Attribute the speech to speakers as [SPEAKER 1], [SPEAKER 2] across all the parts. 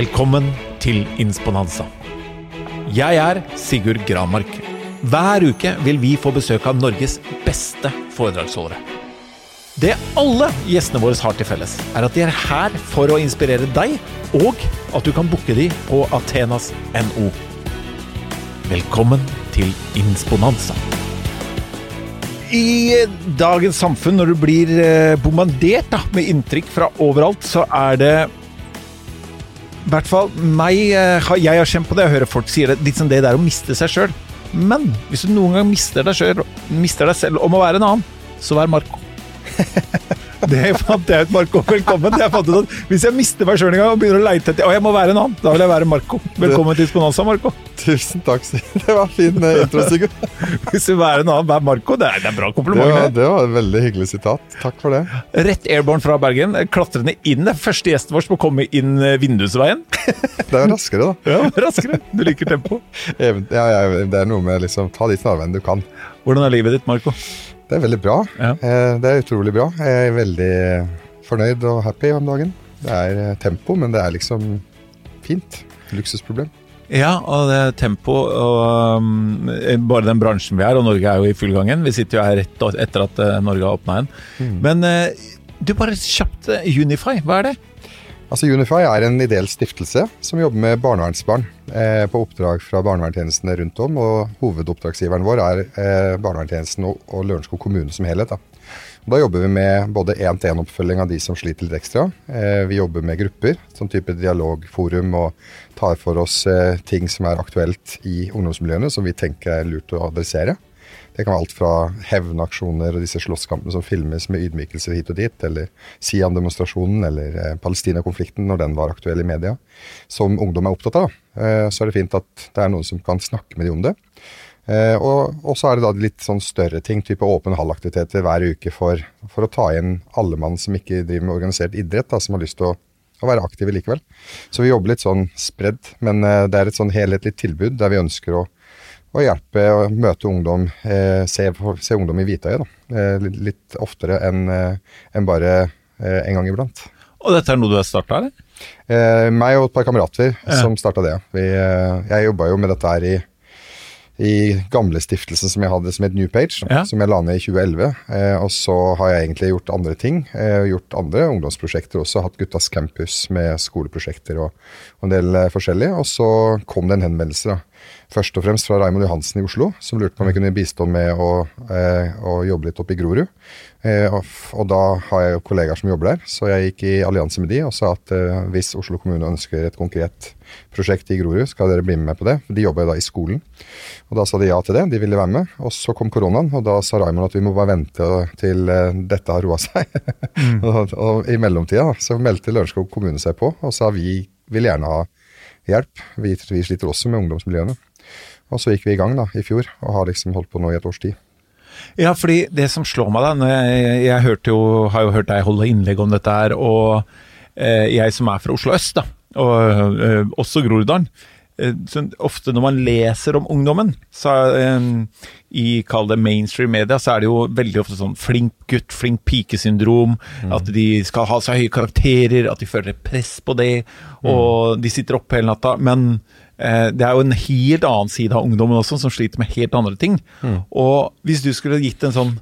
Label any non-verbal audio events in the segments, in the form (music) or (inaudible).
[SPEAKER 1] Velkommen til Insponanza. Jeg er Sigurd Granmark. Hver uke vil vi få besøk av Norges beste foredragsholdere. Det alle gjestene våre har til felles, er at de er her for å inspirere deg, og at du kan booke de på Athenas.no. Velkommen til Insponanza. I dagens samfunn, når du blir eh, bombardert da, med inntrykk fra overalt, så er det i hvert fall meg eh, Jeg har kjent på det, jeg hører folk sier det, litt som det der å miste seg sjøl. Men hvis du noen gang mister deg, selv, mister deg selv om å være en annen, så vær Marco. (laughs) Det fant jeg ut, Marco. Velkommen. Jeg fant ut at Hvis jeg mister meg sjøl en gang og begynner å leite etter Å, jeg må være en annen, da vil jeg være Marco. Velkommen til Sponanza, Marco.
[SPEAKER 2] Tusen takk, Det var fin eh, intro, Sigurd.
[SPEAKER 1] Hvis du være en annen, vær Marco. Det er, det er bra
[SPEAKER 2] Det var,
[SPEAKER 1] det.
[SPEAKER 2] var et veldig hyggelig sitat. Takk for det.
[SPEAKER 1] Rett airborne fra Bergen, klatrende inn. Det Første gjesten vår som må komme inn eh, vindusveien.
[SPEAKER 2] Det er raskere, da.
[SPEAKER 1] Ja, Raskere. Du liker tempo.
[SPEAKER 2] Ja, ja, det er noe med liksom ta de snarveiene du kan.
[SPEAKER 1] Hvordan er livet ditt, Marco?
[SPEAKER 2] Det er veldig bra.
[SPEAKER 1] Ja.
[SPEAKER 2] Eh, Det er utrolig bra. Jeg er veldig fornøyd og happy om dagen. Det er eh, tempo, men det er liksom fint. Luksusproblem.
[SPEAKER 1] Ja, og det er tempo og um, bare den bransjen vi er, og Norge er jo i full gang igjen. Vi sitter jo her rett etter at eh, Norge har åpna igjen. Men eh, du, bare kjapt Unify, hva er det?
[SPEAKER 2] Altså Unify er en ideell stiftelse som jobber med barnevernsbarn eh, på oppdrag fra barnevernstjenestene rundt om. og Hovedoppdragsgiveren vår er eh, barnevernstjenesten og, og Lørenskog kommune som helhet. Da. Da jobber vi med både én-til-én-oppfølging av de som sliter litt ekstra. Eh, vi jobber med grupper, som type dialogforum, og tar for oss eh, ting som er aktuelt i ungdomsmiljøene som vi tenker er lurt å adressere. Det kan være alt fra hevnaksjoner og disse slåsskampene som filmes med ydmykelser hit og dit, eller Sian-demonstrasjonen eller eh, Palestina-konflikten når den var aktuell i media, som ungdom er opptatt av. Eh, så er det fint at det er noen som kan snakke med de om det. Eh, og, så er det da litt sånn større ting, type åpen hall-aktiviteter hver uke for, for å ta inn alle mann som ikke driver med organisert idrett, da, som har lyst til å, å være aktive likevel. Så vi jobber litt sånn spredd, men det er et sånn helhetlig tilbud der vi ønsker å å hjelpe og møte ungdom, eh, se, se ungdom i hvitøyet. Eh, litt, oftere enn en bare eh, en gang iblant.
[SPEAKER 1] Og dette er noe du har starta, eller?
[SPEAKER 2] Eh, meg og et par kamerater
[SPEAKER 1] Ja.
[SPEAKER 2] som starta det. Vi, eh, jeg jobba jo med dette her i, i gamle stiftelsen som jeg hadde som het New Page,
[SPEAKER 1] Ja.
[SPEAKER 2] som jeg la ned i 2011. Eh, og så har jeg egentlig gjort andre ting. Eh, gjort andre ungdomsprosjekter også. Hatt Guttas campus med skoleprosjekter og, og en del eh, forskjellig. Og så kom det en henvendelse, da. Først og fremst fra Raymond Johansen i Oslo, som lurte på om vi kunne bistå med å, eh, å jobbe litt oppe i Grorud. Eh, og, da har jeg jo kollegaer som jobber der, så jeg gikk i allianse med de og sa at eh, hvis Oslo kommune ønsker et konkret prosjekt i Grorud, skal dere bli med på det. De jobber jo da i skolen. Og da sa de ja til det, de ville være med. Og så kom koronaen, og da sa Raymond at vi må bare vente til eh, dette har roa seg. (laughs) og, og i mellomtida så meldte Lørenskog kommune seg på og sa vi vil gjerne ha hjelp. Vi, vi sliter også med ungdomsmiljøene. Og så gikk vi i gang da, i fjor, og har liksom holdt på nå i et års tid.
[SPEAKER 1] Ja, fordi det som slår meg da når Jeg, jeg hørte jo, har jo hørt deg holde innlegg om dette her, og eh, jeg som er fra Oslo øst, da, og eh, også Groruddalen eh, Ofte når man leser om ungdommen, så eh, i kall det mainstream media, så er det jo veldig ofte sånn flink gutt, flink pike-syndrom. At de skal ha så høye karakterer, at de føler press på det, og de sitter oppe hele natta. Men Det er jo en helt annen side av ungdommen også, som sliter med helt andre ting. Og hvis du skulle gitt en sånn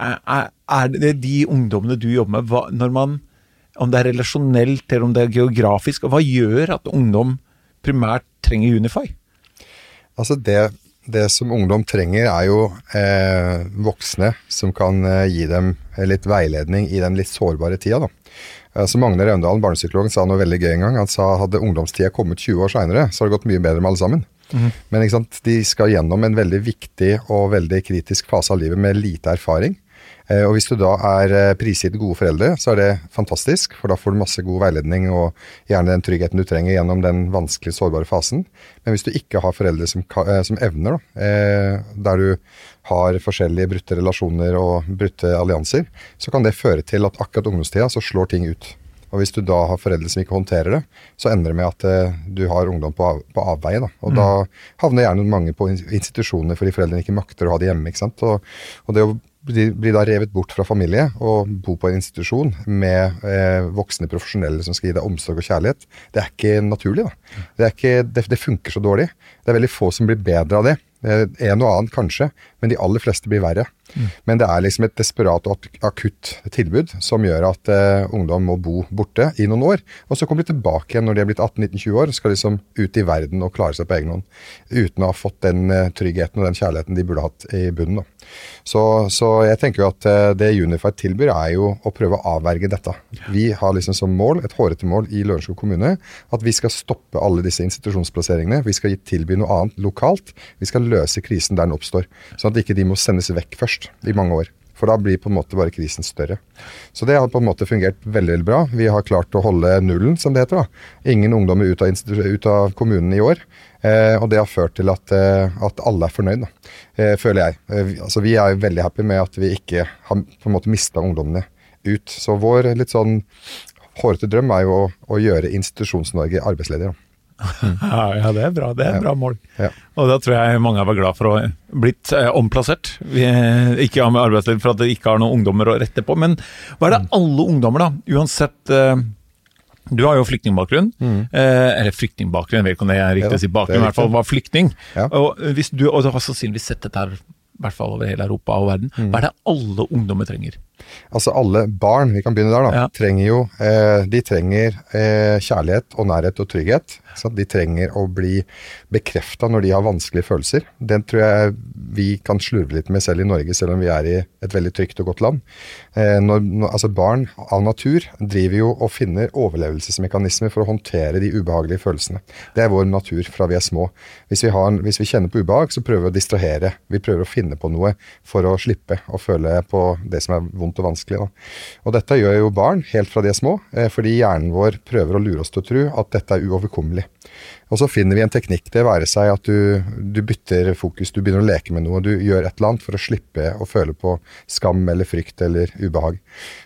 [SPEAKER 1] Er, er- er det de ungdommene du jobber med, hva, når man om det er relasjonelt eller om det er geografisk, hva gjør at ungdom primært trenger Unify?
[SPEAKER 2] Altså det, det som ungdom trenger, er jo eh, voksne som kan eh, gi dem eh, litt veiledning i den litt sårbare tida. da. Eh, Så Magne Raundalen, barnepsykologen, sa noe veldig gøy en gang. Han sa hadde ungdomstida kommet 20 år seinere, så har det gått mye bedre med alle sammen. Men ikke sant? de skal gjennom en veldig viktig og veldig kritisk fase av livet med lite erfaring. Eh, Og hvis du da er eh, prisgitt gode foreldre, så er det fantastisk, for da får du masse god veiledning og gjerne den tryggheten du trenger gjennom den vanskelige, sårbare fasen. Men hvis du ikke har foreldre som, eh, som evner, da, der du har forskjellige brutte relasjoner og brutte allianser, så kan det føre til at akkurat ungdomstida så slår ting ut. Og hvis du da har foreldre som ikke håndterer det, så ender det med at eh, du har ungdom på, av, på avveie. Da. Og da havner gjerne mange på institusjoner fordi foreldrene ikke makter å ha det hjemme. ikke sant? Og, og det å blir, blir da revet bort fra familie og bor på en institusjon med eh, voksne profesjonelle som skal gi deg omsorg og kjærlighet. Det er ikke naturlig. da. Det, er ikke, det, det funker så dårlig. Det er veldig få som blir bedre av det. Eh, en og annen kanskje, men de aller fleste blir verre. Mm. Men det er liksom et desperat og akutt tilbud som gjør at uh, ungdom må bo borte i noen år. Og så kommer de tilbake igjen når de er blitt 18-19-20 år og skal liksom ut i verden og klare seg på egen hånd. Uten å ha fått den uh, tryggheten og den kjærligheten de burde hatt i bunnen. Så, så, jeg tenker jo at uh, det Unified tilbyr, er jo å prøve å avverge dette. Vi har liksom som mål, et hårete mål i Lørenskog kommune, at vi skal stoppe alle disse institusjonsplasseringene. Vi skal tilby noe annet lokalt. Vi skal løse krisen der den oppstår. Sånn at ikke de må sendes vekk først i mange år. For da blir på en måte bare krisen større. Så det har på en måte fungert veldig, veldig bra. Vi har klart å holde nullen, som det heter. da. Ingen ungdommer ut av, ut av kommunen i år. Eh, og det har ført til at, eh, at alle er fornøyd, da. Eh, føler jeg. Eh, altså, vi er veldig happy med at vi ikke har på en måte mista ungdommene ut. Så vår litt sånn hårete drøm er jo å, å gjøre Institusjons-Norge arbeidsledig. Da. (laughs)
[SPEAKER 1] ja, det er bra. Det er et bra mål. Ja. Og da tror jeg mange har vært glad for å ha blitt eh, omplassert. Vi ikke har med arbeidsliv for at dere ikke har noen ungdommer å rette på. Men hva er det mm. alle ungdommer, da, uansett eh, du har jo flyktningbakgrunn. Mm. Eh, eller flyktningbakgrunn, jeg vet ikke om det er riktig å si bakgrunn, i hvert fall var flyktning. Ja. Og, hvis du, og du har sannsynligvis sett dette her, i hvert fall over hele Europa og verden. Mm. Hva er det alle ungdommer trenger?
[SPEAKER 2] Altså alle barn, vi kan begynne der, da, ja. trenger jo eh, De trenger eh, kjærlighet og nærhet og trygghet. Så de trenger å bli bekrefta når de har vanskelige følelser. Den tror jeg vi kan slurve litt med selv i Norge, selv om vi er i et veldig trygt og godt land. Eh, når, når, altså Barn av natur driver jo og finner overlevelsesmekanismer for å håndtere de ubehagelige følelsene. Det er vår natur fra vi er små. Hvis vi, har, hvis vi kjenner på ubehag, så prøver vi å distrahere. Vi prøver å finne på noe for å slippe å føle på det som er vondt og vanskelig. Da. Og dette gjør jo barn helt fra de er små, eh, fordi hjernen vår prøver å lure oss til å tro at dette er uoverkommelig. Og så finner vi en teknikk, det være seg at du, du, bytter fokus, du begynner å leke med noe, du gjør et eller annet for å slippe å føle på skam eller frykt eller ubehag.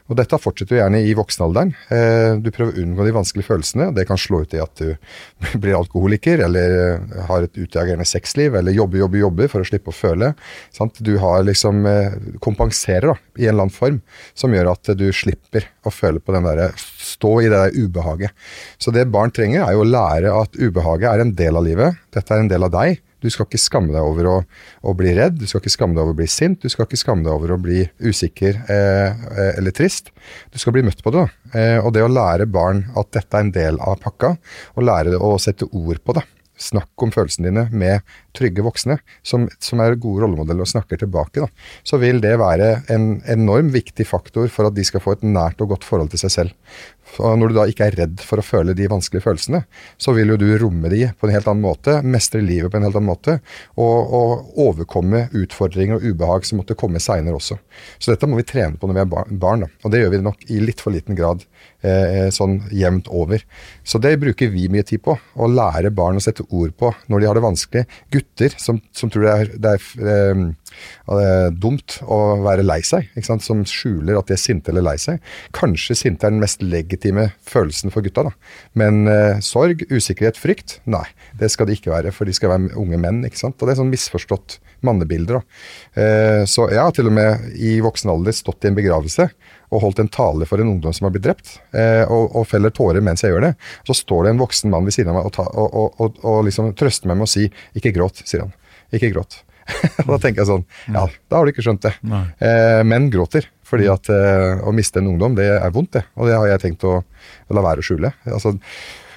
[SPEAKER 2] Og dette fortsetter du gjerne i voksenalderen. Eh, du prøver å unngå de vanskelige følelsene. Det kan slå ut i at du (laughs) blir alkoholiker, eller eh, har et utagerende sexliv, eller jobber, jobber, jobber for å slippe å føle. Sant? Du har liksom eh, kompenserer da, i en eller annen form, som gjør at du slipper å føle på den derre Stå i det der ubehaget. Så det barn trenger, er jo å lære at ubehaget er en del av livet. Dette er en del av deg. Du skal ikke skamme deg over å, å, bli redd, du skal ikke skamme deg over å bli sint, du skal ikke skamme deg over å bli usikker eh, eh eller trist. Du skal bli møtt på det. Eh, og det å lære barn at dette er en del av pakka, og lære å sette ord på det. Snakk om følelsene dine med trygge voksne, som, som er gode rollemodeller og snakker tilbake. Da. Så vil det være en enorm viktig faktor for at de skal få et nært og godt forhold til seg selv. Og når du da ikke er redd for å føle de vanskelige følelsene, så vil jo du romme de på en helt annen måte, mestre livet på en helt annen måte, og, og overkomme utfordringer og ubehag som måtte komme seinere også. Så dette må vi trene på når vi er barn, da. og det gjør vi nok i litt for liten grad eh, sånn jevnt over. Så det bruker vi mye tid på, å lære barn å sette ord på når de har det vanskelig. Gutter som, som tror det er, det er eh, det er dumt å være lei seg, som skjuler at de er sinte eller lei seg. Kanskje sinte er den mest legitime følelsen for gutta, da. Men eh, sorg, usikkerhet, frykt, nei. Det skal de ikke være, for de skal være unge menn. ikke sant? Og det er sånn misforstått mannebilder. Eh, så jeg har til og med i voksen alder stått i en begravelse og holdt en tale for en ungdom som har blitt drept, eh, og, og, feller tårer mens jeg gjør det. Så står det en voksen mann ved siden av meg og, ta, og, og, og liksom trøster meg med å si 'ikke gråt', sier han. Ikke gråt. (laughs) da tenker jeg sånn Ja, da har du ikke skjønt det. Eh, menn gråter. Fordi at eh, å miste en ungdom, det er vondt, det. Og det har jeg tenkt å, å la være å skjule. Altså,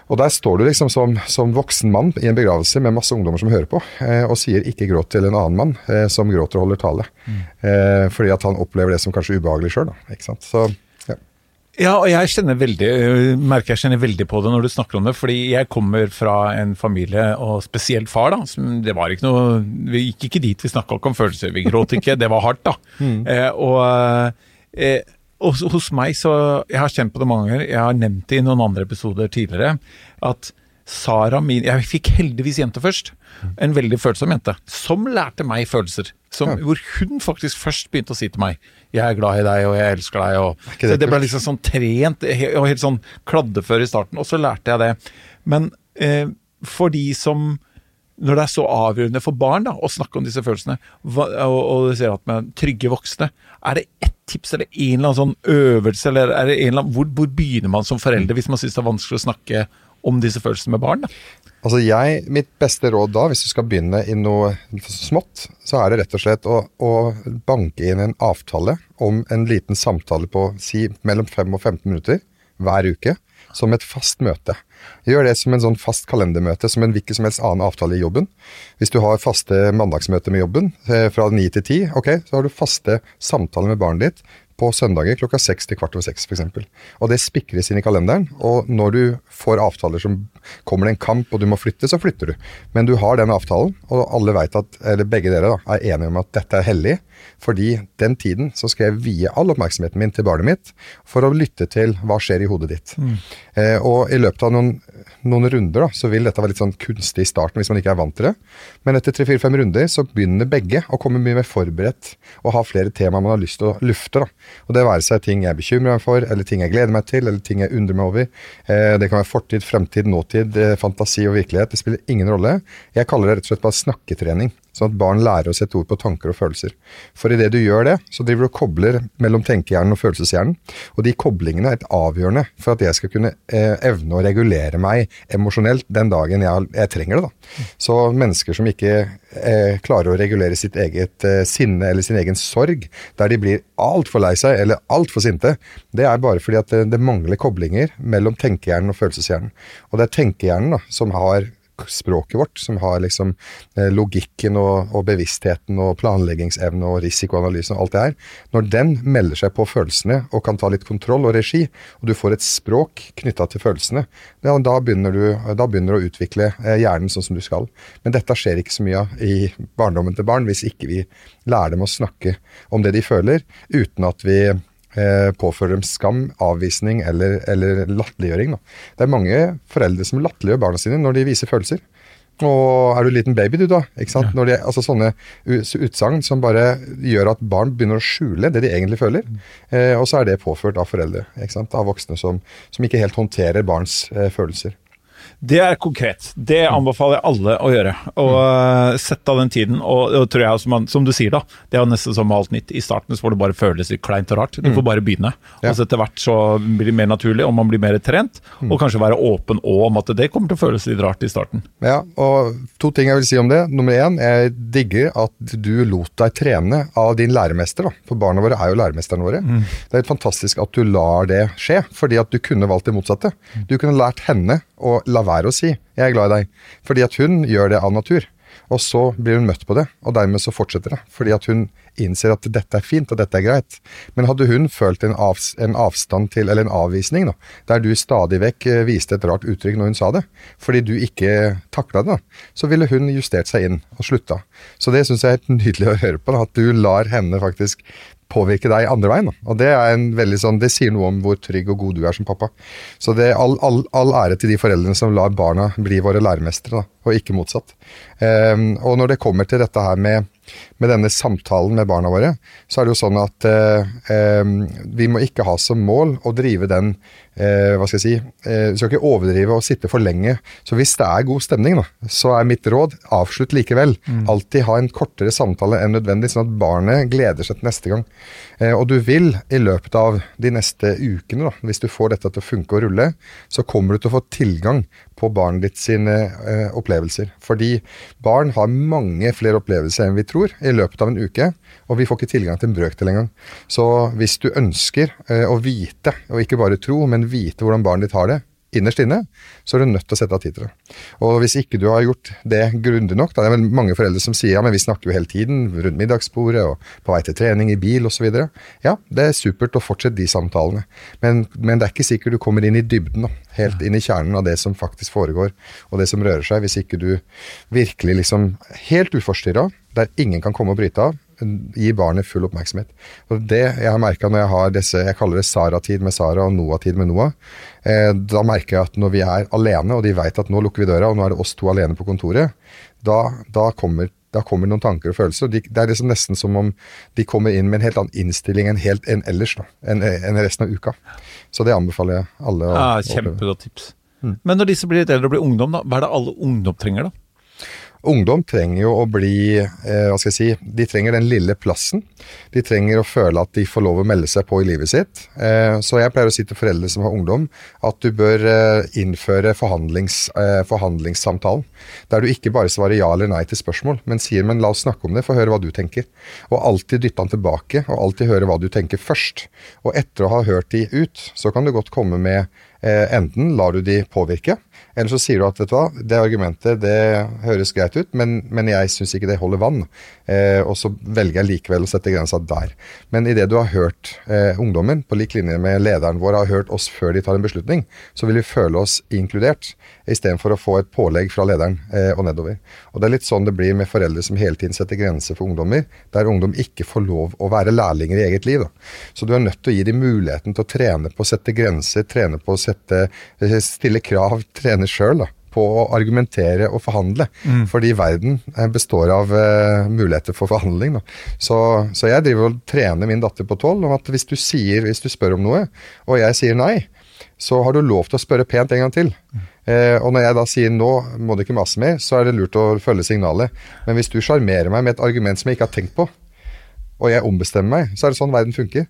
[SPEAKER 2] og der står du liksom som, som, voksen mann i en begravelse med masse ungdommer som hører på, eh, og sier 'ikke gråt' til en annen mann eh, som gråter og holder tale. Mm. Eh, fordi at han opplever det som kanskje ubehagelig sjøl. Så
[SPEAKER 1] ja, og jeg kjenner veldig, merker jeg kjenner veldig på det når du snakker om det. Fordi jeg kommer fra en familie, og spesielt far, da. Som, det var ikke noe Vi gikk ikke dit, vi snakka om følelser. Vi gråt ikke. Det var hardt, da. (laughs) Mm. Eh, og eh, og hos meg, så Jeg har kjent på det mange ganger. Jeg har nevnt det i noen andre episoder tidligere. At Sara min Jeg fikk heldigvis jente først. En veldig følsom jente. Som lærte meg følelser. Som, ja. Hvor hun faktisk først begynte å si til meg 'Jeg er glad i deg, og jeg elsker deg'. Og, det, så det ble liksom sånn trent og helt sånn kladdefør i starten. Og så lærte jeg det. Men eh, for de som når det er så avgjørende for barn da, å snakke om disse følelsene, og, og du ser at med trygge voksne, er det ett tips eller en eller annen sånn øvelse, eller er det en eller annen, hvor, hvor begynner man som forelder hvis man syns det er vanskelig å snakke om disse følelsene med barn? da?
[SPEAKER 2] Altså jeg, Mitt beste råd da, hvis du skal begynne i noe smått, så er det rett og slett å, å banke inn en avtale om en liten samtale på si mellom 5 og 15 minutter hver uke, som et fast møte. Gjør det som en sånn fast kalendermøte, som en hvilken som helst annen avtale i jobben. Hvis du har faste mandagsmøter med jobben eh, fra ni til ti, ok, så har du faste samtaler med barnet ditt på søndager klokka seks til kvart over seks f.eks. Og det spikres inn i kalenderen. Og når du får avtaler som kommer det en kamp og du må flytte, så flytter du. Men du har den avtalen, og alle vet at, eller begge dere da, er enige om at dette er hellig. Fordi den tiden så skal jeg vie all oppmerksomheten min til barnet mitt for å lytte til hva skjer i hodet ditt. Mm. Eh, og i løpet av noen, noen runder da, så vil dette være litt sånn kunstig i starten hvis man ikke er vant til det. Men etter tre-fire-fem runder så begynner begge å komme mye mer forberedt og ha flere temaer man har lyst til å lufte. da. Og Det være seg ting jeg bekymrer meg for, eller ting jeg gleder meg til, eller ting jeg undrer meg over. Eh, det kan være fortid, fremtid, nåtid, eh, fantasi og virkelighet. Det spiller ingen rolle. Jeg kaller det rett og slett bare snakketrening. Sånn at barn lærer å sette ord på tanker og følelser. For idet du gjør det, så driver du og kobler mellom tenkehjernen og følelseshjernen. Og de koblingene er et avgjørende for at jeg skal kunne eh, evne å regulere meg emosjonelt den dagen jeg, jeg, trenger det. da. Så mennesker som ikke eh, klarer å regulere sitt eget eh, sinne eller sin egen sorg, der de blir altfor lei seg eller altfor sinte, det er bare fordi at det, det mangler koblinger mellom tenkehjernen og følelseshjernen. Og det er tenkehjernen da, som har språket vårt, som har liksom eh, logikken og, og bevisstheten og planleggingsevne og risikoanalysen og alt det her, når den melder seg på følelsene og kan ta litt kontroll og regi, og du får et språk knytta til følelsene, ja, da, begynner du, da begynner du å utvikle eh, hjernen sånn som du skal. Men dette skjer ikke så mye av i barndommen til barn hvis ikke vi lærer dem å snakke om det de føler, uten at vi eh, påfører dem skam, avvisning eller, eller latterliggjøring. Det er mange foreldre som latterliggjør barna sine når de viser følelser. Og er du en liten baby, du, da? ikke sant? Ja. De, altså Sånne utsagn som bare gjør at barn begynner å skjule det de egentlig føler. Mm. Eh, og så er det påført av foreldre, ikke sant? av voksne som, som ikke helt håndterer barns eh, følelser.
[SPEAKER 1] Det er konkret. Det anbefaler jeg alle å gjøre. Og uh, Sett av den tiden. Og, og tror jeg, som, man, som, du sier, da, det er jo nesten som alt nytt. I starten så får det bare føles litt kleint og rart. Du får mm. bare begynne. Ja. Og så etter hvert så blir det mer naturlig, og man blir mer trent. Mm. Og kanskje være åpen òg om at det kommer til å føles litt rart i starten.
[SPEAKER 2] Ja, og to ting jeg vil si om det. Nummer én, jeg digger at du lot deg trene av din læremester. da. For barna våre er jo læremesterne våre. Mm. Det er helt fantastisk at du lar det skje, fordi at du kunne valgt det motsatte. Mm. Du kunne lært henne å la være å si 'jeg er glad i deg', fordi at hun gjør det av natur. Og så blir hun møtt på det, og dermed så fortsetter det. Fordi at hun innser at dette er fint, og dette er greit. Men hadde hun følt en, av, en avstand til, eller en avvisning, da, der du stadig vekk eh, viste et rart uttrykk når hun sa det, fordi du ikke takla det, da, så ville hun justert seg inn og slutta. Så det syns jeg er helt nydelig å høre på, da, at du lar henne faktisk påvirke deg andre veien. Og Det sånn, det sier noe om hvor trygg og god du er som pappa. Så det all, all, all ære til de foreldrene som lar barna bli våre læremestere, da, og ikke motsatt. Um, og når det kommer til dette her med med denne samtalen med barna våre, så er det jo sånn at eh, eh, vi må ikke ha som mål å drive den eh, Hva skal jeg si eh, Vi skal ikke overdrive og sitte for lenge. Så hvis det er god stemning, da, så er mitt råd avslutt likevel. Mm. Alltid ha en kortere samtale enn nødvendig, sånn at barnet gleder seg til neste gang. Eh, og du vil i løpet av de neste ukene, da, hvis du får dette til å funke og rulle, så kommer du til å få tilgang på barnet ditt sine eh, opplevelser. Fordi barn har mange flere opplevelser enn vi tror i løpet av en uke, og vi får ikke tilgang til en brøkdel engang. Så hvis du ønsker eh, å vite, og ikke bare tro, men vite hvordan barnet ditt har det, innerst inne, så er du nødt til å sette av tid til det. Og hvis ikke du har gjort det grundig nok, da det er vel mange foreldre som sier ja, men vi snakker jo hele tiden rundt middagsbordet og på vei til trening, i bil osv. Ja, det er supert å fortsette de samtalene, men, men, det er ikke sikkert du kommer inn i dybden, da, helt inn i kjernen av det som faktisk foregår, og det som rører seg, hvis ikke du virkelig liksom helt uforstyrra, der ingen kan komme og bryte av, gi barnet full oppmerksomhet. Og Det jeg har merka når jeg har disse, jeg kaller det Sara-tid med Sara og Noah-tid med Noah, eh, da merker jeg at når vi er alene, og de veit at nå lukker vi døra, og nå er det oss to alene på kontoret, da, da kommer da kommer noen tanker og følelser. De, det er liksom nesten som om de kommer inn med en helt annen innstilling enn, helt, enn ellers. da, enn, enn resten av uka. Så det anbefaler jeg alle.
[SPEAKER 1] ja, Kjempegodt tips. Mm. Men når disse blir litt eldre og blir ungdom, da, hva er det alle ungdom trenger, da?
[SPEAKER 2] Ungdom trenger jo å bli eh, Hva skal jeg si De trenger den lille plassen. De trenger å føle at de får lov å melde seg på i livet sitt. Eh, så jeg pleier å si til foreldre som har ungdom, at du bør eh, innføre forhandlings, eh, forhandlingssamtalen. Der du ikke bare svarer ja eller nei til spørsmål, men sier 'men la oss snakke om det', få høre hva du tenker. Og alltid dytte han tilbake, og alltid høre hva du tenker først. Og etter å ha hørt de ut, så kan du godt komme med enten lar du de påvirke, eller så sier du at vet du hva, det argumentet det høres greit ut, men, men jeg syns ikke det holder vann. Eh, og så velger jeg likevel å sette grensa der. Men idet du har hørt eh, ungdommen, på lik linje med lederen vår, har hørt oss før de tar en beslutning, så vil vi føle oss inkludert, istedenfor å få et pålegg fra lederen eh, og nedover. Og Det er litt sånn det blir med foreldre som hele tiden setter grenser for ungdommer, der ungdom ikke får lov å være lærlinger i eget liv. Da. Så du er nødt til å gi dem muligheten til å trene på å sette grenser, trene på å sette, eh, stille krav, (laughs) trene sjøl på å argumentere og forhandle. Mm. Fordi verden eh, består av uh, muligheter for forhandling. Så, så, jeg driver og trener min datter på tolv om at hvis du, sier, hvis du spør om noe, og jeg sier nei, så har du lov til å spørre pent en gang til. Eh, og når jeg da sier nå må du ikke mase mer, så er det lurt å følge signalet. Men hvis du sjarmerer meg med et argument som jeg ikke har tenkt på, og jeg ombestemmer meg, så er det sånn verden funker.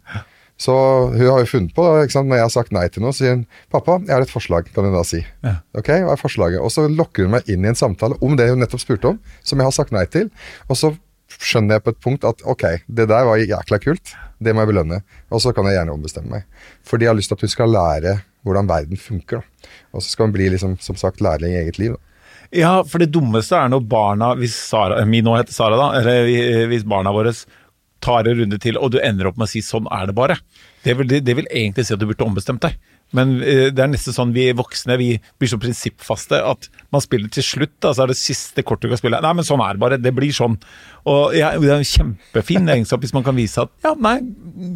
[SPEAKER 2] Så hun har jo funnet på, når jeg har sagt nei til noe, så sier hun 'pappa, jeg har et forslag', kan hun da si. Ja. Ok, hva er forslaget? Og så lokker hun meg inn i en samtale om det hun nettopp spurte om, som jeg har sagt nei til. Og så skjønner jeg på et punkt at ok, det der var jækla kult, det må jeg belønne. Og så kan jeg gjerne ombestemme meg. Fordi jeg har lyst til at hun skal lære hvordan verden funker. Da. Og så skal hun bli liksom, som sagt lærling i eget liv. Da.
[SPEAKER 1] Ja, for det dummeste er når barna, hvis Sara, min nå heter Sara, da, eller hvis barna våre tar en runde til, og du ender opp med å si 'sånn er det bare'. Det vil, det vil egentlig si at du burde ombestemt deg. Men uh, det er nesten sånn vi voksne vi blir så prinsippfaste at man spiller til slutt. Da, så er det siste kortet du kan spille. Nei, men sånn er det bare. Det blir sånn. Og ja, Det er en kjempefin (laughs) egenskap hvis man kan vise at ja, nei,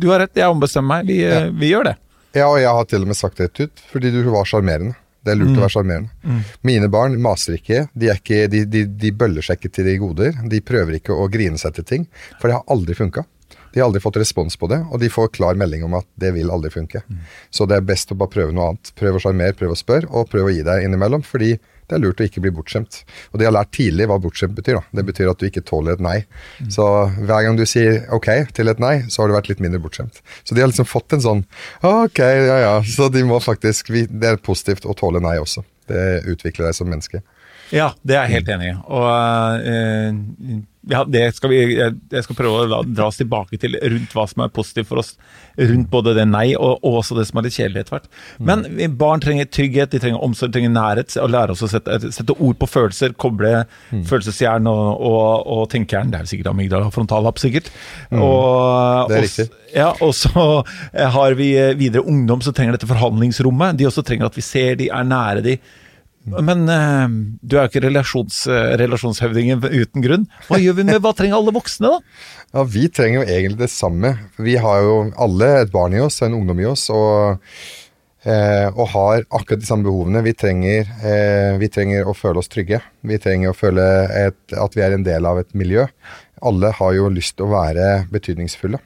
[SPEAKER 1] du har rett, jeg ombestemmer meg. Vi, ja. vi gjør det.
[SPEAKER 2] Ja, og jeg har til og med sagt det ut, fordi du var sjarmerende. Det er lurt mm. å være sjarmerende. Mm. Mine barn maser ikke. De, ikke de, de, de, bøller seg ikke til de goder. De prøver ikke å grine seg til ting, for det har aldri funka. De har aldri fått respons på det, og de får klar melding om at det vil aldri funke. Mm. Så det er best å bare prøve noe annet. Prøve å sjarmere, prøve å spørre, og prøve å gi deg innimellom. fordi det er lurt å ikke bli bortskjemt. Og de har lært tidlig hva bortskjemt betyr. da. Det betyr at du ikke tåler et nei. Mm. Så hver gang du sier ok til et nei, så har du vært litt mindre bortskjemt. Så de har liksom fått en sånn ok, ja ja. Så de må faktisk Det er positivt å tåle nei også. Det utvikler deg som menneske.
[SPEAKER 1] Ja, det er jeg helt enig i. Og uh, ja, det skal vi, jeg skal prøve å dra oss tilbake til rundt hva som er positivt for oss. Rundt både det nei og, og også det som er litt kjedelig etter hvert. Men barn trenger trygghet, de trenger omsorg, de trenger nærhet. Og lære oss å sette, sette ord på følelser, koble mm. følelseshjern og, og, og tenkehjern. Det er sikkert amygdala frontallapp, sikkert.
[SPEAKER 2] Mm. Og, det er riktig.
[SPEAKER 1] Ja, og så har vi videre ungdom som trenger dette forhandlingsrommet. De også trenger at vi ser de, er nære de men uh, du er jo ikke relasjons, uh, relasjonshøvdingen uten grunn. Hva gjør vi med, hva trenger alle voksne, da? (laughs)
[SPEAKER 2] Ja, Vi trenger jo egentlig det samme. Vi har jo alle et barn i oss en ungdom i oss. og, uh, og har akkurat de samme behovene. Vi trenger, vi trenger, å føle oss trygge. Vi trenger å føle et, at vi er en del av et miljø. Alle har jo lyst til å være betydningsfulle.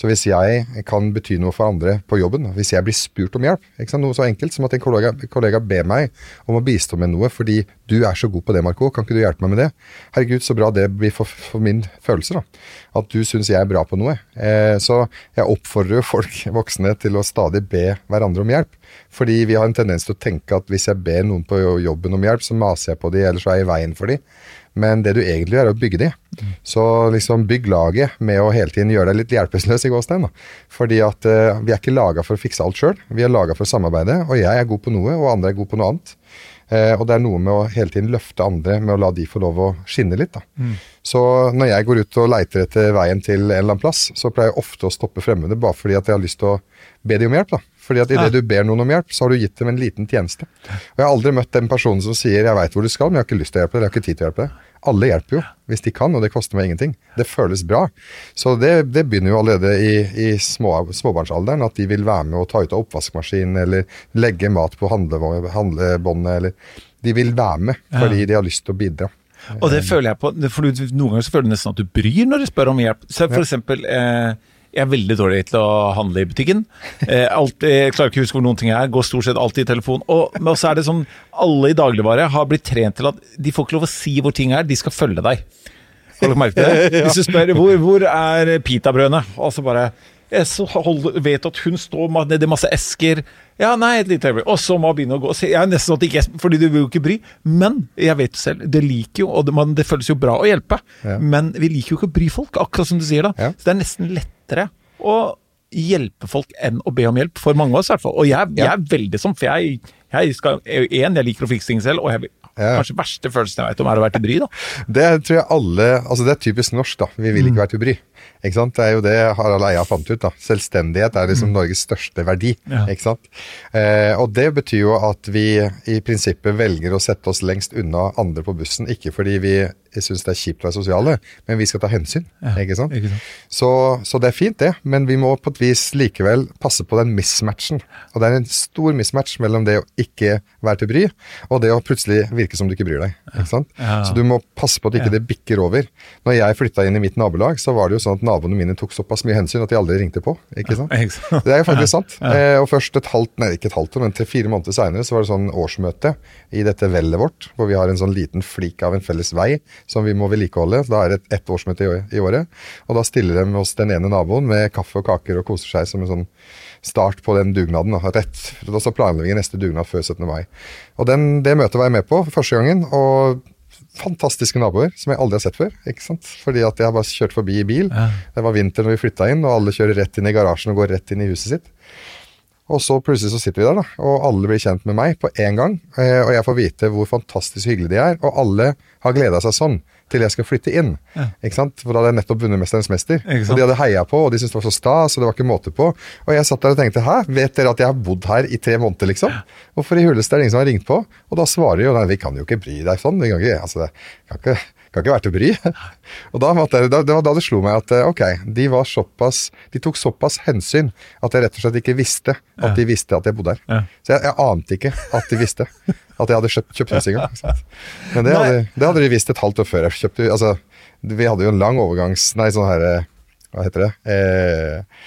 [SPEAKER 2] Så hvis jeg kan bety noe for andre på jobben, hvis jeg blir spurt om hjelp Noe så enkelt som at en kollega, kollega, ber meg om å bistå med noe fordi du er så god på det, Marco, kan ikke du hjelpe meg med det? Herregud, så bra det blir for, for min følelse, da. At du syns jeg er bra på noe. Eh, så jeg oppfordrer jo folk, (laughs) voksne, til å stadig be hverandre om hjelp. Fordi vi har en tendens til å tenke at hvis jeg ber noen på jobben om hjelp, så maser jeg på de, eller så er jeg i veien for de. Men det du egentlig gjør, er å bygge de. Så liksom bygg laget med å hele tiden gjøre deg litt hjelpeløs i gåstein. Fordi at uh, vi er ikke laga for å fikse alt sjøl. Vi er laga for å samarbeide. Og jeg er god på noe, og andre er god på noe annet. Uh, og det er noe med å hele tiden løfte andre med å la de få lov å skinne litt. da. Mm. Så når jeg går ut og leiter etter veien til en eller annen plass, så pleier jeg ofte å stoppe fremmede bare fordi at jeg har lyst til å be de om hjelp. da. Fordi at idet du ber noen om hjelp, så har du gitt dem en liten tjeneste. Og Jeg har aldri møtt den personen som sier 'jeg veit hvor du skal, men jeg har ikke lyst til å hjelpe deg', jeg har ikke tid til å hjelpe deg. Alle hjelper jo, hvis de kan, og det koster meg ingenting. Det føles bra. Så det, det begynner jo allerede i, i små, småbarnsalderen, at de vil være med å ta ut av oppvaskmaskinen, eller legge mat på handlebåndet, eller De vil være med fordi ja. de har lyst til å bidra.
[SPEAKER 1] Og det føler jeg på, for Noen ganger så føler du nesten at du bryr når du spør om hjelp. Så for eksempel, eh, Jeg er veldig dårlig til å handle i butikken. Eh, alt, jeg klarer ikke å huske hvor noen ting er. Går stort sett alltid i telefon. Og, men så er det sånn Alle i dagligvare har blitt trent til at de får ikke lov å si hvor ting er, de skal følge deg. Har dere merket det? (laughs) Hvis du spør hvor, hvor er pitabrødene, og så bare jeg vet at hun står nedi masse esker. Ja, nei, et lite øyeblikk. Og så må hun begynne å gå. Jeg er nesten sånn at ikke, fordi du vil jo ikke bry. Men jeg vet jo selv, det liker jo, og det, man, det føles jo bra å hjelpe.
[SPEAKER 2] Ja.
[SPEAKER 1] Men vi liker jo ikke å bry folk, akkurat som du sier da.
[SPEAKER 2] Ja.
[SPEAKER 1] Så det er nesten lettere å hjelpe folk enn å be om hjelp, for mange av oss i hvert fall. Og jeg, jeg er veldig sånn, for jeg, jeg skal, en, jeg liker å fikse ting selv, og jeg, kanskje verste følelsen jeg vet om er å være til bry da.
[SPEAKER 2] Det tror jeg alle Altså det er typisk norsk, da. Vi vil ikke være til bry. Ikke sant? Det er jo det Harald Eia fant ut. da. Selvstendighet er liksom Norges største verdi.
[SPEAKER 1] Ja.
[SPEAKER 2] Ikke sant? Eh, og det betyr jo at vi i prinsippet velger å sette oss lengst unna andre på bussen. Ikke fordi vi syns det er kjipt å være sosiale, men vi skal ta hensyn. ikke sant?
[SPEAKER 1] ikke sant.
[SPEAKER 2] Så, så det er fint, det. Men vi må på et vis likevel passe på den mismatchen. Og det er en stor mismatch mellom det å ikke være til bry, og det å plutselig virke som du ikke bryr deg. Ikke sant?
[SPEAKER 1] Ja.
[SPEAKER 2] Så du må passe på at ikke det bikker over. Når jeg flytta inn i mitt nabolag, så var det jo sånn at naboene mine tok såpass mye hensyn at de aldri ringte på. ikke sant?
[SPEAKER 1] Ikke sant?
[SPEAKER 2] Det er jo faktisk sant. Eh, og først et halvt, nei ikke et halvt men til fire måneder seinere så var det sånn årsmøte i dette vellet vårt, hvor vi har en sånn liten flik av en felles vei som vi må vedlikeholde. Da er det et, ett årsmøte i, året. Og da stiller de oss den ene naboen med kaffe og kaker og koser seg som en sånn start på den dugnaden. Da. Rett, da så planlegger vi neste dugnad før 17. mai. Og den, det møtet var jeg med på for første gangen. og Fantastiske naboer som jeg aldri har sett før. ikke sant? Fordi at jeg har bare kjørt forbi i bil.
[SPEAKER 1] Ja.
[SPEAKER 2] Det var vinter når vi flytta inn, og alle kjører rett inn i garasjen og går rett inn i huset sitt. Og så plutselig så sitter vi der, da, og alle blir kjent med meg på én gang. eh, Og jeg får vite hvor fantastisk hyggelige de er, og alle har gleda seg sånn til jeg skal flytte inn. Ikke sant? For da hadde jeg nettopp vunnet 'Mesterens mester'. Og de hadde heia på, og de syntes det var så stas, og det var ikke måte på. Og jeg satt der og tenkte 'hæ, vet dere at jeg har bodd her i tre måneder', liksom? Hvorfor i huleste er det ingen som har ringt på? Og da svarer de jo 'nei, vi kan jo ikke bry deg sånn'. Vi kan ikke, altså, det kan ikke, kan ikke være til å bry. (laughs) Og da, jeg, da, det var da det slo meg at eh, ok, de var såpass De tok såpass hensyn at jeg rett og slett ikke visste at de visste at jeg bodde her.
[SPEAKER 1] Ja.
[SPEAKER 2] Så jeg, jeg ante ikke at de visste at jeg hadde kjøpt, kjøpt hus engang. Men det hadde, det hadde de visst et halvt år før jeg kjøpte Altså, vi hadde jo en lang overgangs... Nei, sånn her eh, Hva heter det? Eh,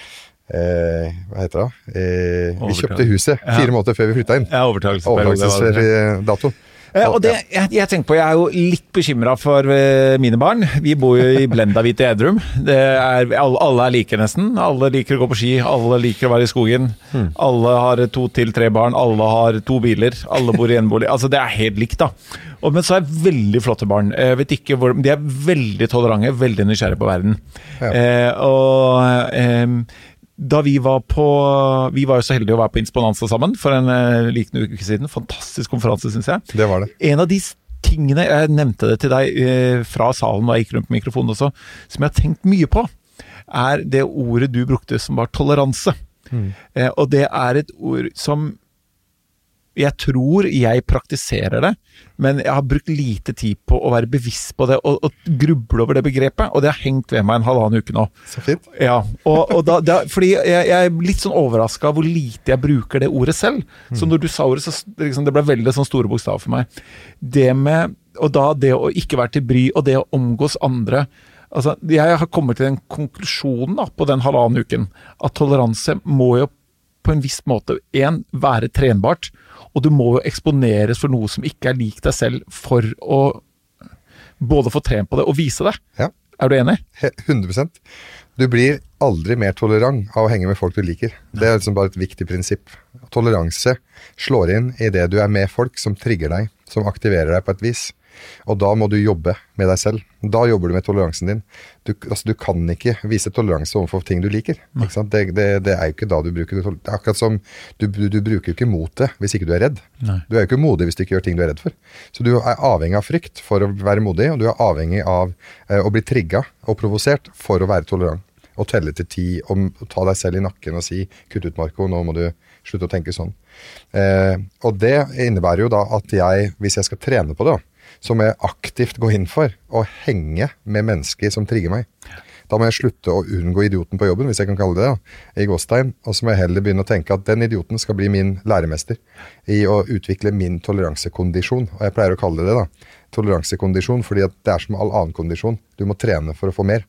[SPEAKER 2] eh, hva heter det? Eh, vi kjøpte huset
[SPEAKER 1] Ja.
[SPEAKER 2] fire måneder før vi flytta inn.
[SPEAKER 1] Ja.
[SPEAKER 2] Overtakelsesdato.
[SPEAKER 1] Eh, og det, jeg, jeg tenker på, jeg er jo litt bekymra for eh, mine barn. Vi bor jo i blenda hvit i Edrum. Det er, alle, er like, nesten. Alle liker å gå på ski, alle liker å være i skogen. Alle har to til tre barn, alle har to biler, alle bor i enebolig. Altså, det er helt likt, da. Og, men så er veldig flotte barn. Ikke hvor, de er veldig tolerante, veldig nysgjerrige på verden.
[SPEAKER 2] Ja.
[SPEAKER 1] Eh, og eh, da vi var på Vi var jo så heldige å være på Insponanza sammen for en uh, liten uke siden. Fantastisk konferanse, syns jeg.
[SPEAKER 2] Det var det.
[SPEAKER 1] En av de tingene, jeg nevnte det til deg uh, fra salen da jeg gikk rundt på mikrofonen også, som jeg har tenkt mye på, er det ordet du brukte som var toleranse. Eh, og det er et ord som jeg tror jeg praktiserer det, men jeg har brukt lite tid på å være bevisst på det og, og gruble over det begrepet, og det har hengt ved meg en halvannen uke nå.
[SPEAKER 2] Så fint.
[SPEAKER 1] Ja, og, og da, da, fordi jeg, jeg er litt sånn overraska hvor lite jeg bruker det ordet selv. Så når du sa ordet, så liksom, det ble veldig sånn store bokstaver for meg. Det med, og da det å ikke være til bry, og det å omgås andre altså Jeg har kommet til den konklusjonen da, på den halvannen uken at toleranse må jo på en viss måte en, være trenbart, og du må jo eksponeres for noe som ikke er lik deg selv, for å både få trent på det og vise det.
[SPEAKER 2] Ja.
[SPEAKER 1] Er du enig?
[SPEAKER 2] He- 100 Du blir aldri mer tolerant av å henge med folk du liker. Det er liksom bare et viktig prinsipp. Toleranse slår inn i det du er med folk som trigger deg, som aktiverer deg på et vis. Og da må du jobbe med deg selv. Da jobber du med toleransen din. Du, altså, du kan ikke vise toleranse overfor ting du liker. Det, det, det er jo ikke da du bruker det. Det er akkurat som du, du, bruker ikke motet hvis ikke du er redd.
[SPEAKER 1] Nei.
[SPEAKER 2] Du er jo ikke modig hvis du ikke gjør ting du er redd for. Så du er avhengig av frykt for å være modig, og du er avhengig av eh, å bli trigga og provosert for å være tolerant. Og telle til ti, og ta deg selv i nakken og si 'kutt ut, Marco, nå må du slutte å tenke sånn'. Eh, og det innebærer jo da at jeg, hvis jeg skal trene på det, da, så må jeg aktivt gå inn for å henge med mennesker som trigger meg. Da må jeg slutte å unngå idioten på jobben, hvis jeg kan kalle det det, i gåstein. Og så må jeg heller begynne å tenke at den idioten skal bli min læremester i å utvikle min toleransekondisjon. Og jeg pleier å kalle det det, da. Toleransekondisjon, fordi det er som all annen kondisjon. Du må trene for å få mer.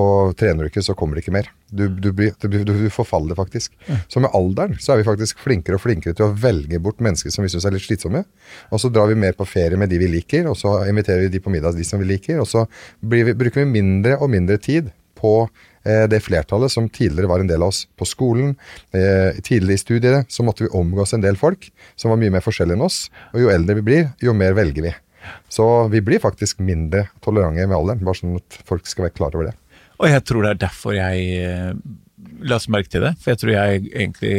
[SPEAKER 2] Og trener du ikke, så kommer det ikke mer. Du, du, du, du, forfaller faktisk. Så med alderen så er vi faktisk flinkere og flinkere til å velge bort mennesker som vi syns er litt slitsomme. Og så drar vi mer på ferie med de vi liker, og så inviterer vi de på middag de som vi liker. Og så blir vi, bruker vi mindre og mindre tid på eh, det flertallet som tidligere var en del av oss på skolen. Eh, tidligere i studiene så måtte vi omgås en del folk som var mye mer forskjellige enn oss. Og jo eldre vi blir, jo mer velger vi. Så vi blir faktisk mindre tolerante med alderen, bare sånn at folk skal være klar over det.
[SPEAKER 1] Og jeg tror det er derfor jeg eh, la oss merke til det. For jeg tror jeg egentlig,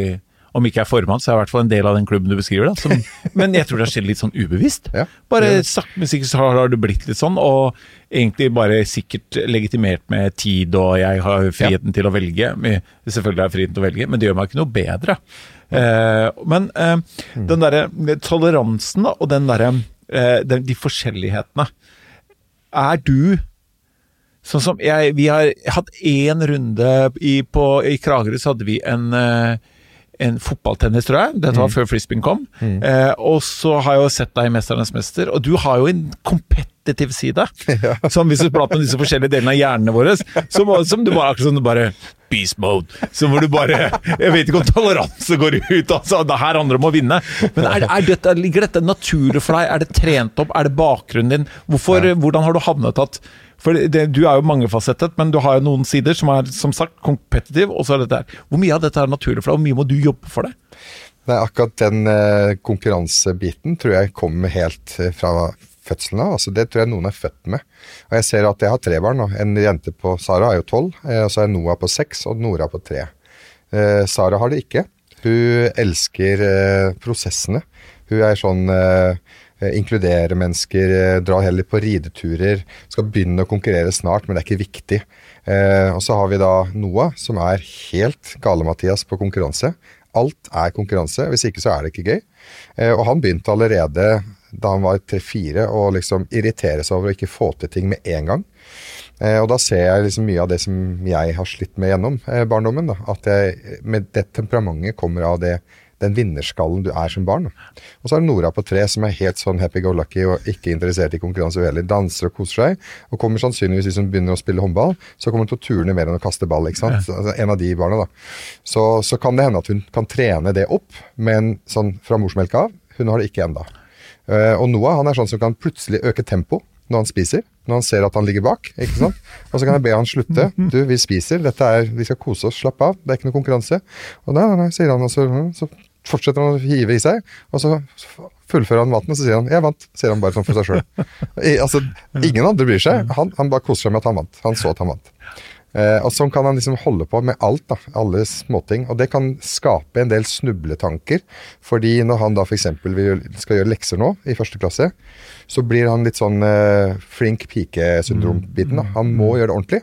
[SPEAKER 1] om ikke jeg er formann, så er jeg i hvert fall en del av den klubben du beskriver. da. Som, (laughs) men jeg tror det har skjedd litt sånn ubevisst.
[SPEAKER 2] Ja,
[SPEAKER 1] Bare
[SPEAKER 2] sagt
[SPEAKER 1] sakte, men sikkert har det blitt litt sånn, og egentlig bare sikkert legitimert med tid, og jeg har friheten til å velge. Selvfølgelig har jeg friheten til å velge, men det gjør meg ikke noe bedre. Eh, men eh,
[SPEAKER 2] Mm.
[SPEAKER 1] den derre toleransen da, og den derre eh, de, De forskjellighetene. Er du Sånn som jeg, Vi har hatt én runde i, på, i Kragerø, så hadde vi en, eh, en fotballtennis, tror jeg. Dette var før frisbeen kom. Eh, og så har jeg jo sett deg i 'Mesternes mester', og du har jo en kompetitiv side. (laughs) Som hvis du prater om disse forskjellige delene av hjernene våre, som, som du bare akkurat som du bare Beast mode. Så hvor du bare Jeg vet ikke om toleranse går ut, altså. Det her handler om å vinne. Men er, er dette, ligger dette naturlig for deg? Er det trent opp? Er det bakgrunnen din? Hvorfor, Hvordan har du havnet at for det, Du er jo mangefasettet, men du har jo noen sider som er som sagt competitive. Og så er dette her. Hvor mye av dette er naturlig for deg? Hvor mye må du jobbe for det?
[SPEAKER 2] Nei, akkurat den eh, konkurransebiten tror jeg kommer helt eh, fra fødselen av. Altså, det tror jeg noen er født med. Og jeg ser at jeg har tre barn. nå. En jente på Sara er jo tolv, eh, og så er Noah på seks, og Nora på tre. Eh, Sara har det ikke. Hun elsker eh, prosessene. Hun er sånn eh, eh, Inkluderer mennesker, dra heller på rideturer. Skal begynne å konkurrere snart, men det er ikke viktig. Eh, og så har vi da Noah, som er helt gale-Mathias på konkurranse. Alt er konkurranse, hvis ikke så er det ikke gøy. Eh, og han begynte allerede da han var tre-fire å liksom irritere seg over å ikke få til ting med en gang. Eh, og da ser jeg liksom mye av det som jeg har slitt med gjennom eh, barndommen. Da. At jeg, med det temperamentet kommer av det, den vinnerskallen du er som barn. Og så er det Nora på tre som er helt sånn happy-go-lucky og ikke interessert i konkurranse heller. Danser og koser seg. Og kommer sannsynligvis, hvis hun begynner å spille håndball, så kommer hun til å turne mer enn å kaste ball. ikke sant? Altså, en av de barna, da. Så, så kan det hende at hun kan trene det opp, men sånn fra morsmelka av. Hun har det ikke ennå. Eh, og Noah han er sånn som kan plutselig øke tempo når han spiser. Når han ser at han ligger bak. ikke sant? Og så kan jeg be han slutte. Du, vi spiser. dette er, Vi skal kose oss. Slapp av. Det er ikke noe konkurranse. Og nei, nei, nei, sier han, og så, så fortsetter han å hive i seg. Og så fullfører han maten, og så sier han 'jeg vant'. Sier han bare sånn for seg sjøl. Altså, (laughs) ingen andre bryr seg. Han, han bare koser seg med at han vant. Han så at han vant. Eh, og Sånn kan han liksom holde på med alt, da, alle småting. Og det kan skape en del snubletanker. fordi når han da f.eks. skal gjøre lekser nå, i første klasse, så blir han litt sånn eh, flink pike-syndrom-biten. da. Han må gjøre det ordentlig.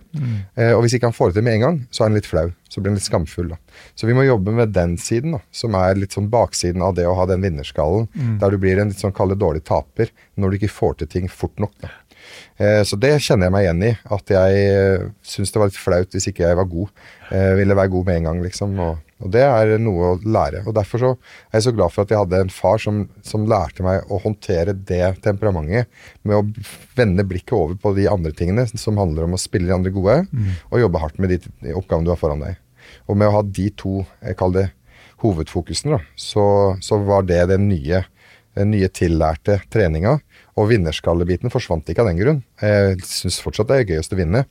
[SPEAKER 2] Eh, og hvis ikke han får det til med en gang, så er han litt flau. Så blir han litt skamfull. da. Så vi må jobbe med den siden, da, som er litt sånn baksiden av det å ha den vinnerskallen. Der du blir en litt sånn kalle dårlig taper når du ikke får til ting fort nok. da. Eh, Så det kjenner jeg meg igjen i. At jeg eh, syns det var litt flaut hvis ikke jeg var god. Jeg ville være god med en gang, liksom. Og, og det er noe å lære. Og derfor så er jeg så glad for at jeg hadde en far som, som lærte meg å håndtere det temperamentet med å vende blikket over på de andre tingene som handler om å spille de andre gode, og jobbe hardt med de oppgavene du har foran deg. Og med å ha de to, jeg kaller det hovedfokusene, da, så, så var det den nye, nye tillærte treninga. Og vinnerskallebiten forsvant ikke av den grunn. Jeg syns fortsatt det er gøyest å vinne,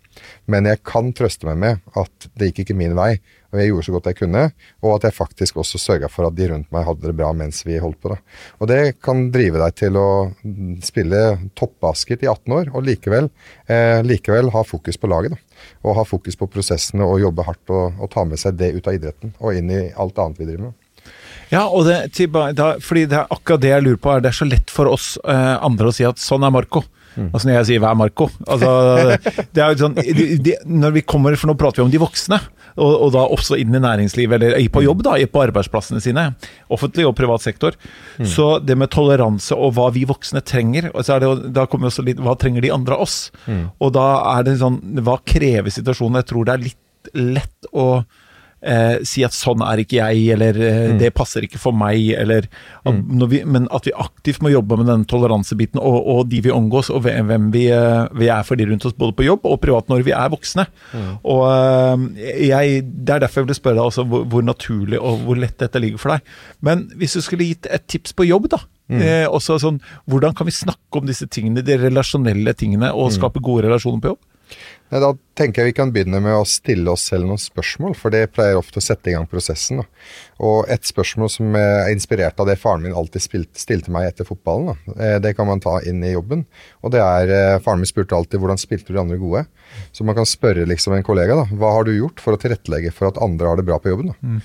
[SPEAKER 2] men jeg kan trøste meg med at det gikk ikke min vei, og jeg gjorde så godt jeg kunne, og at jeg faktisk også sørga for at de rundt meg hadde det bra mens vi holdt på. Da. Og det kan drive deg til å mm, spille toppbasket i 18 år, og likevel, eh, likevel ha fokus på laget. Da. Og ha fokus på prosessene og jobbe hardt og, og ta med seg det ut av idretten og inn i alt annet vi driver med.
[SPEAKER 1] Ja, og det, til, da, fordi det er akkurat det jeg lurer på. er Det er så lett for oss eh, andre å si at sånn er Marco. Altså når jeg sier 'hva er Marco'? Altså, (laughs) det er jo sånn, de, de, når vi kommer, for Nå prater vi om de voksne, og, og da også inn i næringslivet, eller på jobb, da, på arbeidsplassene sine. Offentlig og privat sektor. Så det med toleranse og hva vi voksne trenger, og så er det, da kommer også litt hva trenger de andre av oss? Og da er det sånn Hva krever situasjonen? Jeg tror det er litt lett å eh, si at sånn er ikke jeg, eller eh, det passer ikke for meg, eller at, når vi, Men at vi aktivt må jobbe med den toleransebiten, og, og de vi omgås, og hvem vi, eh, vi er for de rundt oss, både på jobb og privat når vi er voksne. Og eh, jeg, Det er derfor jeg ville spørre deg også hvor, hvor naturlig og hvor lett dette ligger for deg. Men hvis du skulle gitt et tips på jobb, da. Eh, også sånn, Hvordan kan vi snakke om disse tingene, de relasjonelle tingene, og skape gode relasjoner på jobb?
[SPEAKER 2] Da tenker jeg vi kan begynne med å stille oss selv noen spørsmål, for det pleier ofte å sette i gang prosessen. Da. Og et spørsmål som er inspirert av det faren min alltid spilte, stilte meg etter fotballen, da. Eh, det kan man ta inn i jobben. Og det er eh, Faren min spurte alltid hvordan spilte du de andre gode? Så man kan spørre liksom en kollega da, hva har du gjort for å tilrettelegge for at andre har det bra på jobben? da? Mm.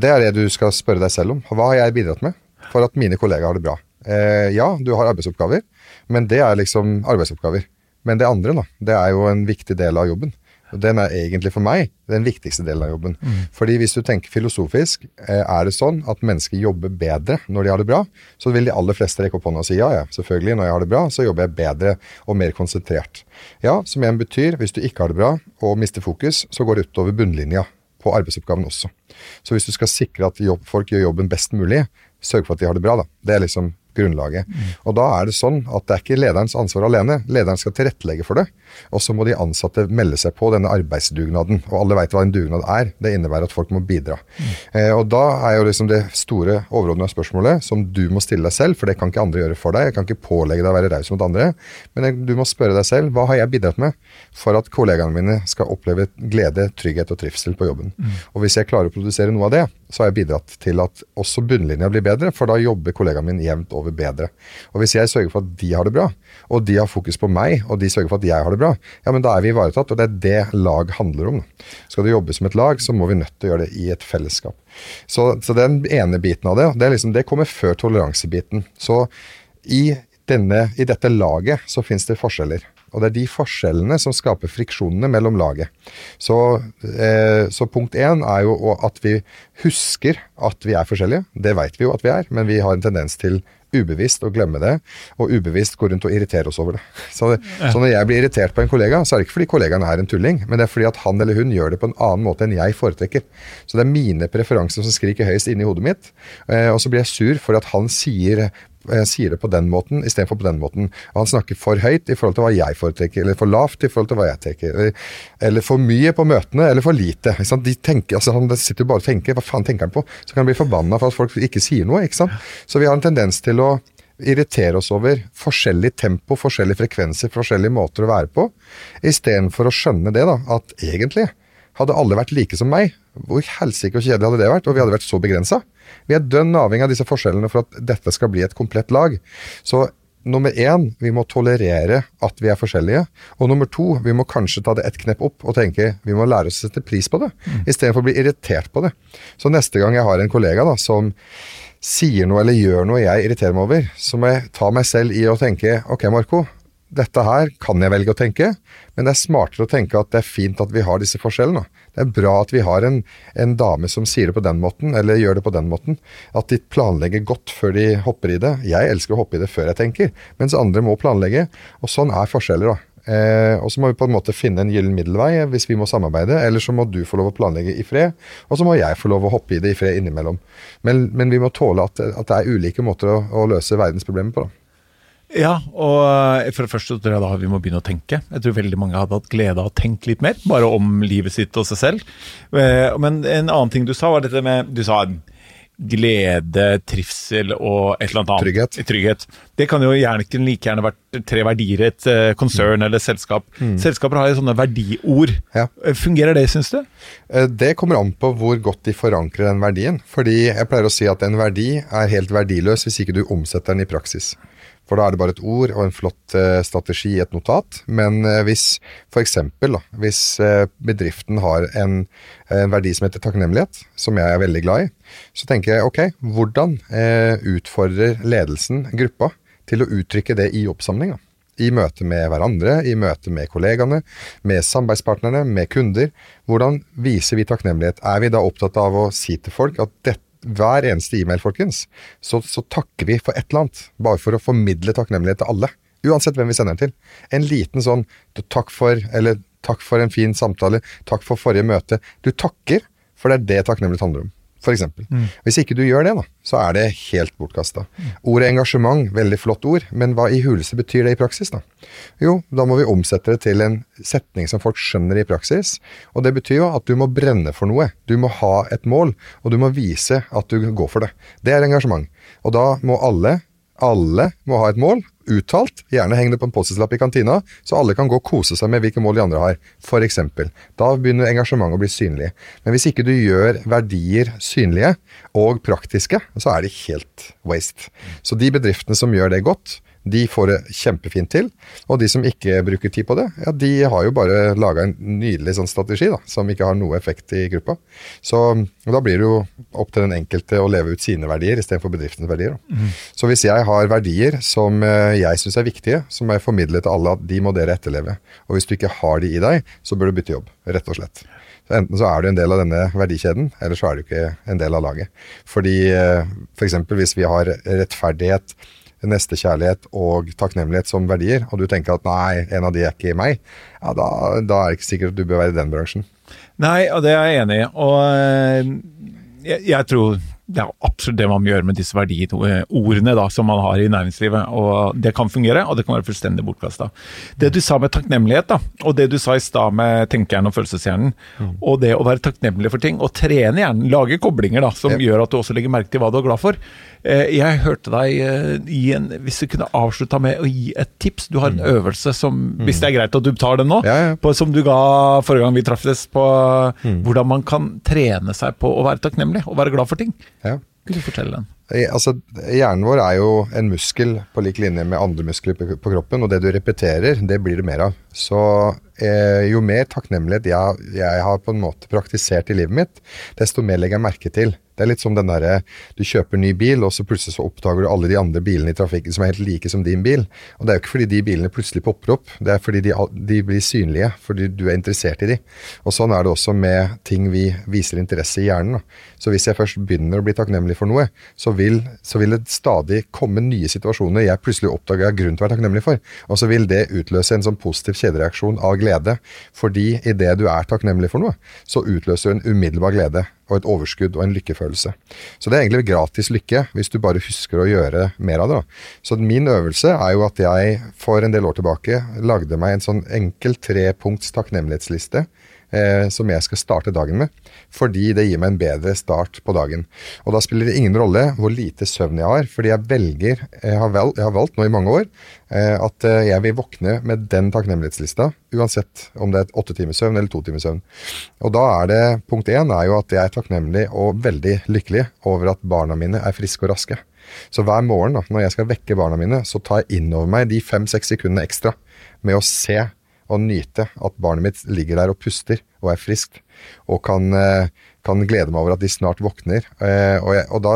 [SPEAKER 2] Det er det du skal spørre deg selv om. Hva har jeg bidratt med for at mine kollegaer har det bra? Eh, Ja, du har arbeidsoppgaver, men det er liksom arbeidsoppgaver. Men det andre, da, det er jo en viktig del av jobben. Og Den er egentlig for meg den viktigste delen av jobben. Fordi hvis du tenker filosofisk, eh, er det sånn at mennesker jobber bedre når de har det bra, så vil de aller fleste rekke opp hånda og si ja, ja, selvfølgelig, når jeg har det bra, så jobber jeg bedre og mer konsentrert. Ja, som igjen betyr, hvis du ikke har det bra og mister fokus, så går det utover bunnlinja på arbeidsoppgaven også. Så hvis du skal sikre at jobb, folk gjør jobben best mulig, sørg for at de har det bra, da. Det er liksom grunnlaget. Og da er det sånn at det er ikke lederens ansvar alene. Lederen skal tilrettelegge for det. Og så må de ansatte melde seg på denne arbeidsdugnaden. Og alle veit hva en dugnad er. Det innebærer at folk må bidra. Eh, og da er jo liksom det store overordnede spørsmålet som du må stille deg selv, for det kan ikke andre gjøre for deg. Jeg kan ikke pålegge deg å være raus mot andre. Men du må spørre deg selv hva har jeg bidratt med for at kollegaene mine skal oppleve glede, trygghet og trivsel på jobben. Og hvis jeg klarer å produsere noe av det, så har jeg bidratt til at også bunnlinja blir bedre, for da jobber kollegaen min jevnt over bedre. Og hvis jeg sørger for at de har det bra, og de har fokus på meg, og de sørger for at jeg har det bra, ja, men da er vi ivaretatt, og det er det lag handler om. Skal du jobbe som et lag, så må vi nødt til å gjøre det i et fellesskap. Så, så den ene biten av det, det, liksom, det kommer før toleransebiten. Så i, denne, i dette laget så finnes det forskjeller. Og det er de forskjellene som skaper friksjonene mellom laget. Så, eh, så punkt én er jo at vi husker at vi er forskjellige. Det veit vi jo at vi er, men vi har en tendens til ubevisst å glemme det, og ubevisst gå rundt og irritere oss over det. (laughs) Så, så når jeg blir irritert på en kollega, så er det ikke fordi kollegaen er en tulling, men det er fordi at han eller hun gjør det på en annen måte enn jeg foretrekker. Så det er mine preferanser som skriker høyest inni hodet mitt, eh, og så blir jeg sur for at han sier eh, sier det på den måten istedenfor på den måten. Og han snakker for høyt i forhold til hva jeg foretrekker, eller for lavt i forhold til hva jeg tenker. Eller, eller for mye på møtene, eller for lite. Tenker, altså Han sitter bare og tenker. Hva faen tenker han på? Så kan han bli forbanna for at folk ikke sier noe. ikke sant? Så vi har en tendens til å irritere oss over forskjellig tempo, forskjellige frekvenser, forskjellige måter å være på, istedenfor å skjønne det, da, at egentlig hadde alle vært like som meg, hvor helsike og kjedelig hadde det vært? Og vi hadde vært så begrensa. Vi er dønn avhengig av disse forskjellene for at dette skal bli et komplett lag. Så nummer én, vi må tolerere at vi er forskjellige. Og nummer to, vi må kanskje ta det ett knepp opp og tenke vi må lære oss å sette pris på det, istedenfor å bli irritert på det. Så neste gang jeg har en kollega da, som sier noe eller gjør noe jeg irriterer meg over, så må jeg ta meg selv i å tenke ok, Marco. Dette her kan jeg velge å tenke, men det er smartere å tenke at det er fint at vi har disse forskjellene. Det er bra at vi har en, en dame som sier det på den måten, eller gjør det på den måten. At de planlegger godt før de hopper i det. Jeg elsker å hoppe i det før jeg tenker, mens andre må planlegge. Og sånn er forskjeller, da. Eh, og så må vi på en måte finne en gyllen middelvei hvis vi må samarbeide, eller så må du få lov å planlegge i fred, og så må jeg få lov å hoppe i det i fred innimellom. Men, men vi må tåle at, at det er ulike måter å, å løse verdensproblemer på. da.
[SPEAKER 1] Ja, og eh, for det første så tror jeg da vi må begynne å tenke. Jeg tror veldig mange hadde hatt glede av å tenke litt mer, bare om livet sitt og seg selv. Eh, Men en annen ting du sa, var dette med Du sa glede, trivsel og et eller annet annet.
[SPEAKER 2] Trygghet.
[SPEAKER 1] Trygghet. Det kan jo gjerne ikke like gjerne vært tre verdier i et konsern konsern eller selskap. Selskaper har jo sånne verdiord.
[SPEAKER 2] Ja.
[SPEAKER 1] Eh, Fungerer det, syns du?
[SPEAKER 2] Eh, Det kommer an på hvor godt de forankrer den verdien. Fordi jeg pleier å si at en verdi er helt verdiløs hvis ikke du omsetter den i praksis. For da er det bare et ord og en flott eh, strategi i et notat. Men eh, hvis f.eks. hvis eh, bedriften har en, en verdi som heter takknemlighet, som jeg er veldig glad i, så tenker jeg ok, hvordan utfordrer ledelsen gruppa til å uttrykke det i jobbsammenheng? I møte med hverandre, i møte med kollegaene, med samarbeidspartnerne, med kunder. Hvordan viser vi takknemlighet? Er vi da opptatt av å si til folk at dette hver eneste e-mail, folkens, så, så takker vi for et eller annet. Bare for å formidle takknemlighet til alle. Uansett hvem vi sender den til. En liten sånn takk for, eller takk for en fin samtale, takk for forrige møte. Du takker For det er det takknemlighet handler om. For eksempel.
[SPEAKER 1] Mm.
[SPEAKER 2] Hvis ikke du gjør det, da, så er det helt bortkasta. Ordet engasjement, veldig flott ord, men hva i huleste betyr det i praksis? da? Jo, da må vi omsette det til en setning som folk skjønner i praksis. Og det betyr jo at du må brenne for noe. Du må ha et mål, og du må vise at du går for det. Det er engasjement. Og da må alle, alle må ha et mål, uttalt. Gjerne heng det på en Post-It-lapp i kantina, så alle kan gå og kose seg med hvilke mål de andre har. Eksempel. Da begynner engasjementet å bli synlig. Men hvis ikke du gjør verdier synlige og praktiske, så er de helt waste. Så de bedriftene som gjør det godt, de får det kjempefint til. Og de som ikke bruker tid på det, ja, de har jo bare laga en nydelig sånn strategi da, som ikke har noe effekt i gruppa. Så da blir det jo opp til den enkelte å leve ut sine verdier istedenfor bedriftens verdier. Da. Så hvis jeg har verdier som eh, jeg syns er viktige, så må jeg formidle til alle at de må dere etterleve. Og hvis du ikke har de i deg, så bør du bytte jobb. Rett og slett. Så enten så er du en del av denne verdikjeden, eller så er du ikke en del av laget. Fordi f.eks. For hvis vi har rettferdighet, nestekjærlighet og takknemlighet som verdier, og du tenker at nei, en av de er ikke i meg, ja, da, da er det ikke sikkert at du bør være i den bransjen.
[SPEAKER 1] Nei, og det er jeg enig i. Og eh, jeg, jeg tror det er absolutt det man gjør med disse verdiordene da, som man har i næringslivet. og Det kan fungere, og det kan være fullstendig bortkasta. Det du sa med takknemlighet, da, og det du sa i stad med tenkehjernen og følelseshjernen, mm. og det å være takknemlig for ting, og trene hjernen, lage koblinger da, som ja. gjør at du også legger merke til hva du er glad for. Eh, jeg hørte deg eh, gi en Hvis du kunne avslutta med å gi et tips Du har en mm. øvelse som, mm. hvis det er greit at du tar den nå,
[SPEAKER 2] ja, ja.
[SPEAKER 1] På, som du ga forrige gang vi traffes, på mm. hvordan man kan trene seg på å være takknemlig og være glad for ting.
[SPEAKER 2] Ja.
[SPEAKER 1] Vil du fortelle den?
[SPEAKER 2] Altså, Hjernen vår er jo en muskel på lik linje med andre muskler på, på kroppen, og det du repeterer, det blir det mer av. Så eh, jo mer takknemlighet jeg, jeg, har på en måte praktisert i livet mitt, desto mer legger jeg merke til. Det er litt som den derre du kjøper ny bil, og så plutselig så oppdager du alle de andre bilene i trafikken som er helt like som din bil. Og det er jo ikke fordi de bilene plutselig popper opp, det er fordi de, de blir synlige, fordi du er interessert i de. Og sånn er det også med ting vi viser interesse i hjernen. Da. Så hvis jeg først begynner å bli takknemlig for noe, så vil, så vil det stadig komme nye situasjoner jeg plutselig oppdager jeg har grunn til å være takknemlig for. Og så vil det utløse en sånn positiv kjedereaksjon av glede. Fordi idet du er takknemlig for noe, så utløser du en umiddelbar glede og et overskudd og en lykkefølelse. Så det er egentlig gratis lykke, hvis du bare husker å gjøre mer av det. Så min øvelse er jo at jeg for en del år tilbake lagde meg en sånn enkel trepunkts takknemlighetsliste eh, som jeg skal starte dagen med. Fordi det gir meg en bedre start på dagen. Og da spiller det ingen rolle hvor lite søvn jeg har, fordi jeg velger, jeg har, vel, jeg har valgt nå i mange år, eh, at eh, jeg vil våkne med den takknemlighetslista, uansett om det er åtte timers søvn eller to timers søvn. Og da er det punkt én er jo at jeg er takknemlig og veldig lykkelig over at barna mine er friske og raske. Så hver morgen da, når jeg skal vekke barna mine, så tar jeg innover meg de fem-seks sekundene ekstra med å se og nyte at barnet mitt ligger der og puster og er friskt, og kan, eh, kan glede meg over at de snart våkner. Eh, og, jeg, og da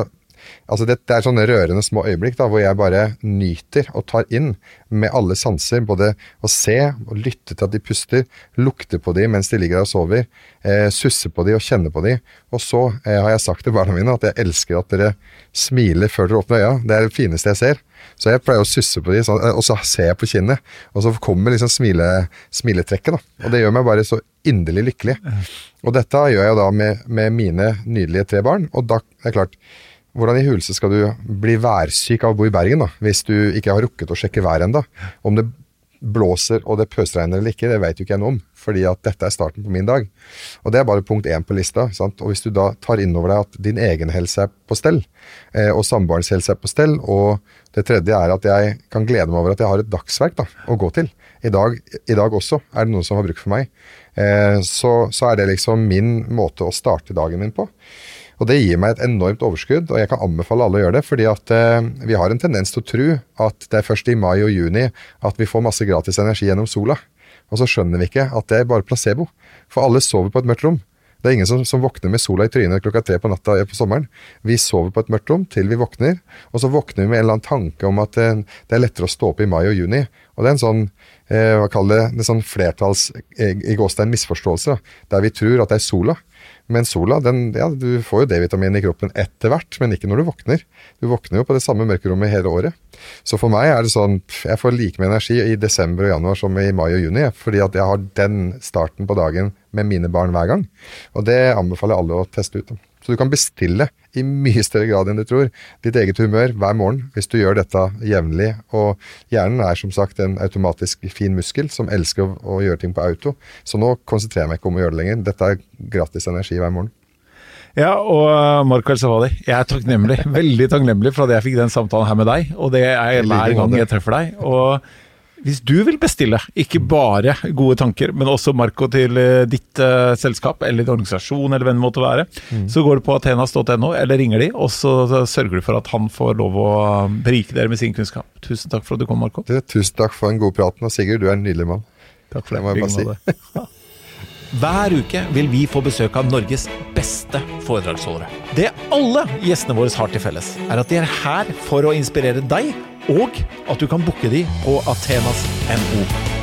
[SPEAKER 2] Altså det, det, er sånne rørende små øyeblikk da, hvor jeg bare nyter og tar inn med alle sanser. Både å se og lytte til at de puster, lukte på dem mens de ligger der og sover, eh, susse på dem og kjenne på dem. Og så eh, har jeg sagt til barna mine at jeg elsker at dere smiler før dere åpner øya. Det er det fineste jeg ser. Så jeg pleier å susse på dem, sånn, og så ser jeg på kinnet. Og så kommer liksom smile, smiletrekket. da. Og det gjør meg bare så inderlig lykkelig. Og dette gjør jeg da med, med mine nydelige tre barn. Og da er det klart hvordan i huleste skal du bli værsyk av å bo i Bergen, da, hvis du ikke har rukket å sjekke været ennå? Om det blåser og det pøsregner eller ikke, det vet jo ikke jeg noe om. Fordi at dette er starten på min dag. Og det er bare punkt én på lista. Sant? Og hvis du da tar inn over deg at din egen helse er på stell, eh, og samboerens helse er på stell, og det tredje er at jeg kan glede meg over at jeg har et dagsverk da, å gå til. I dag, I dag, også er det noen som har bruk for meg. Eh, så, så er det liksom min måte å starte dagen min på. Og det gir meg et enormt overskudd, og jeg kan anbefale alle å gjøre det. fordi at eh, vi har en tendens til å tro at det er først i mai og juni at vi får masse gratis energi gjennom sola. Og så skjønner vi ikke at det er bare placebo. For alle sover på et mørkt rom. Det er ingen som, som våkner med sola i trynet klokka tre på natta på sommeren. Vi sover på et mørkt rom til vi våkner, og så våkner vi med en eller annen tanke om at eh, det er lettere å stå opp i mai og juni. Og det er en sånn eh, hva kaller det, en sånn flertalls i gåstein misforståelse, der vi tror at det er sola Men sola, den, ja, du får jo D-vitamin i kroppen etter hvert, men ikke når du våkner. Du våkner jo på det samme mørkerommet hele året. Så for meg er det sånn Jeg får like mye energi i desember og januar som i mai og juni, fordi at jeg har den starten på dagen med mine barn hver gang. Og det anbefaler alle å teste ut. Så du kan bestille i mye større grad enn du tror ditt eget humør hver morgen hvis du gjør dette jevnlig. Og hjernen er som sagt en automatisk fin muskel som elsker å, å gjøre ting på auto. Så nå konsentrerer jeg meg ikke om å gjøre det lenger. Dette er gratis energi hver morgen.
[SPEAKER 1] Ja, og uh, Marco Elsavadi, jeg er takknemlig, (laughs) veldig takknemlig for at jeg fikk den samtalen her med deg. Og det er hver gang jeg treffer deg. Og hvis du vil bestille ikke bare gode tanker, men også Marco til eh, ditt uh, selskap eller din organisasjon eller hvem det måtte være, mm. så går du på athenas.no eller ringer de, og så sørger du for at han får lov å berike dere med sin kunnskap. Tusen takk for at du kom, Marco.
[SPEAKER 2] Du, tusen takk for den gode praten, Og Sigurd, du er en nydelig mann.
[SPEAKER 1] Takk for det må jeg bare si. (laughs) Hver uke vil vi få besøk av Norges beste foredragsholdere. Det alle gjestene våre har til felles, er at de er her for å inspirere deg og at du kan booke de på Athenas NO.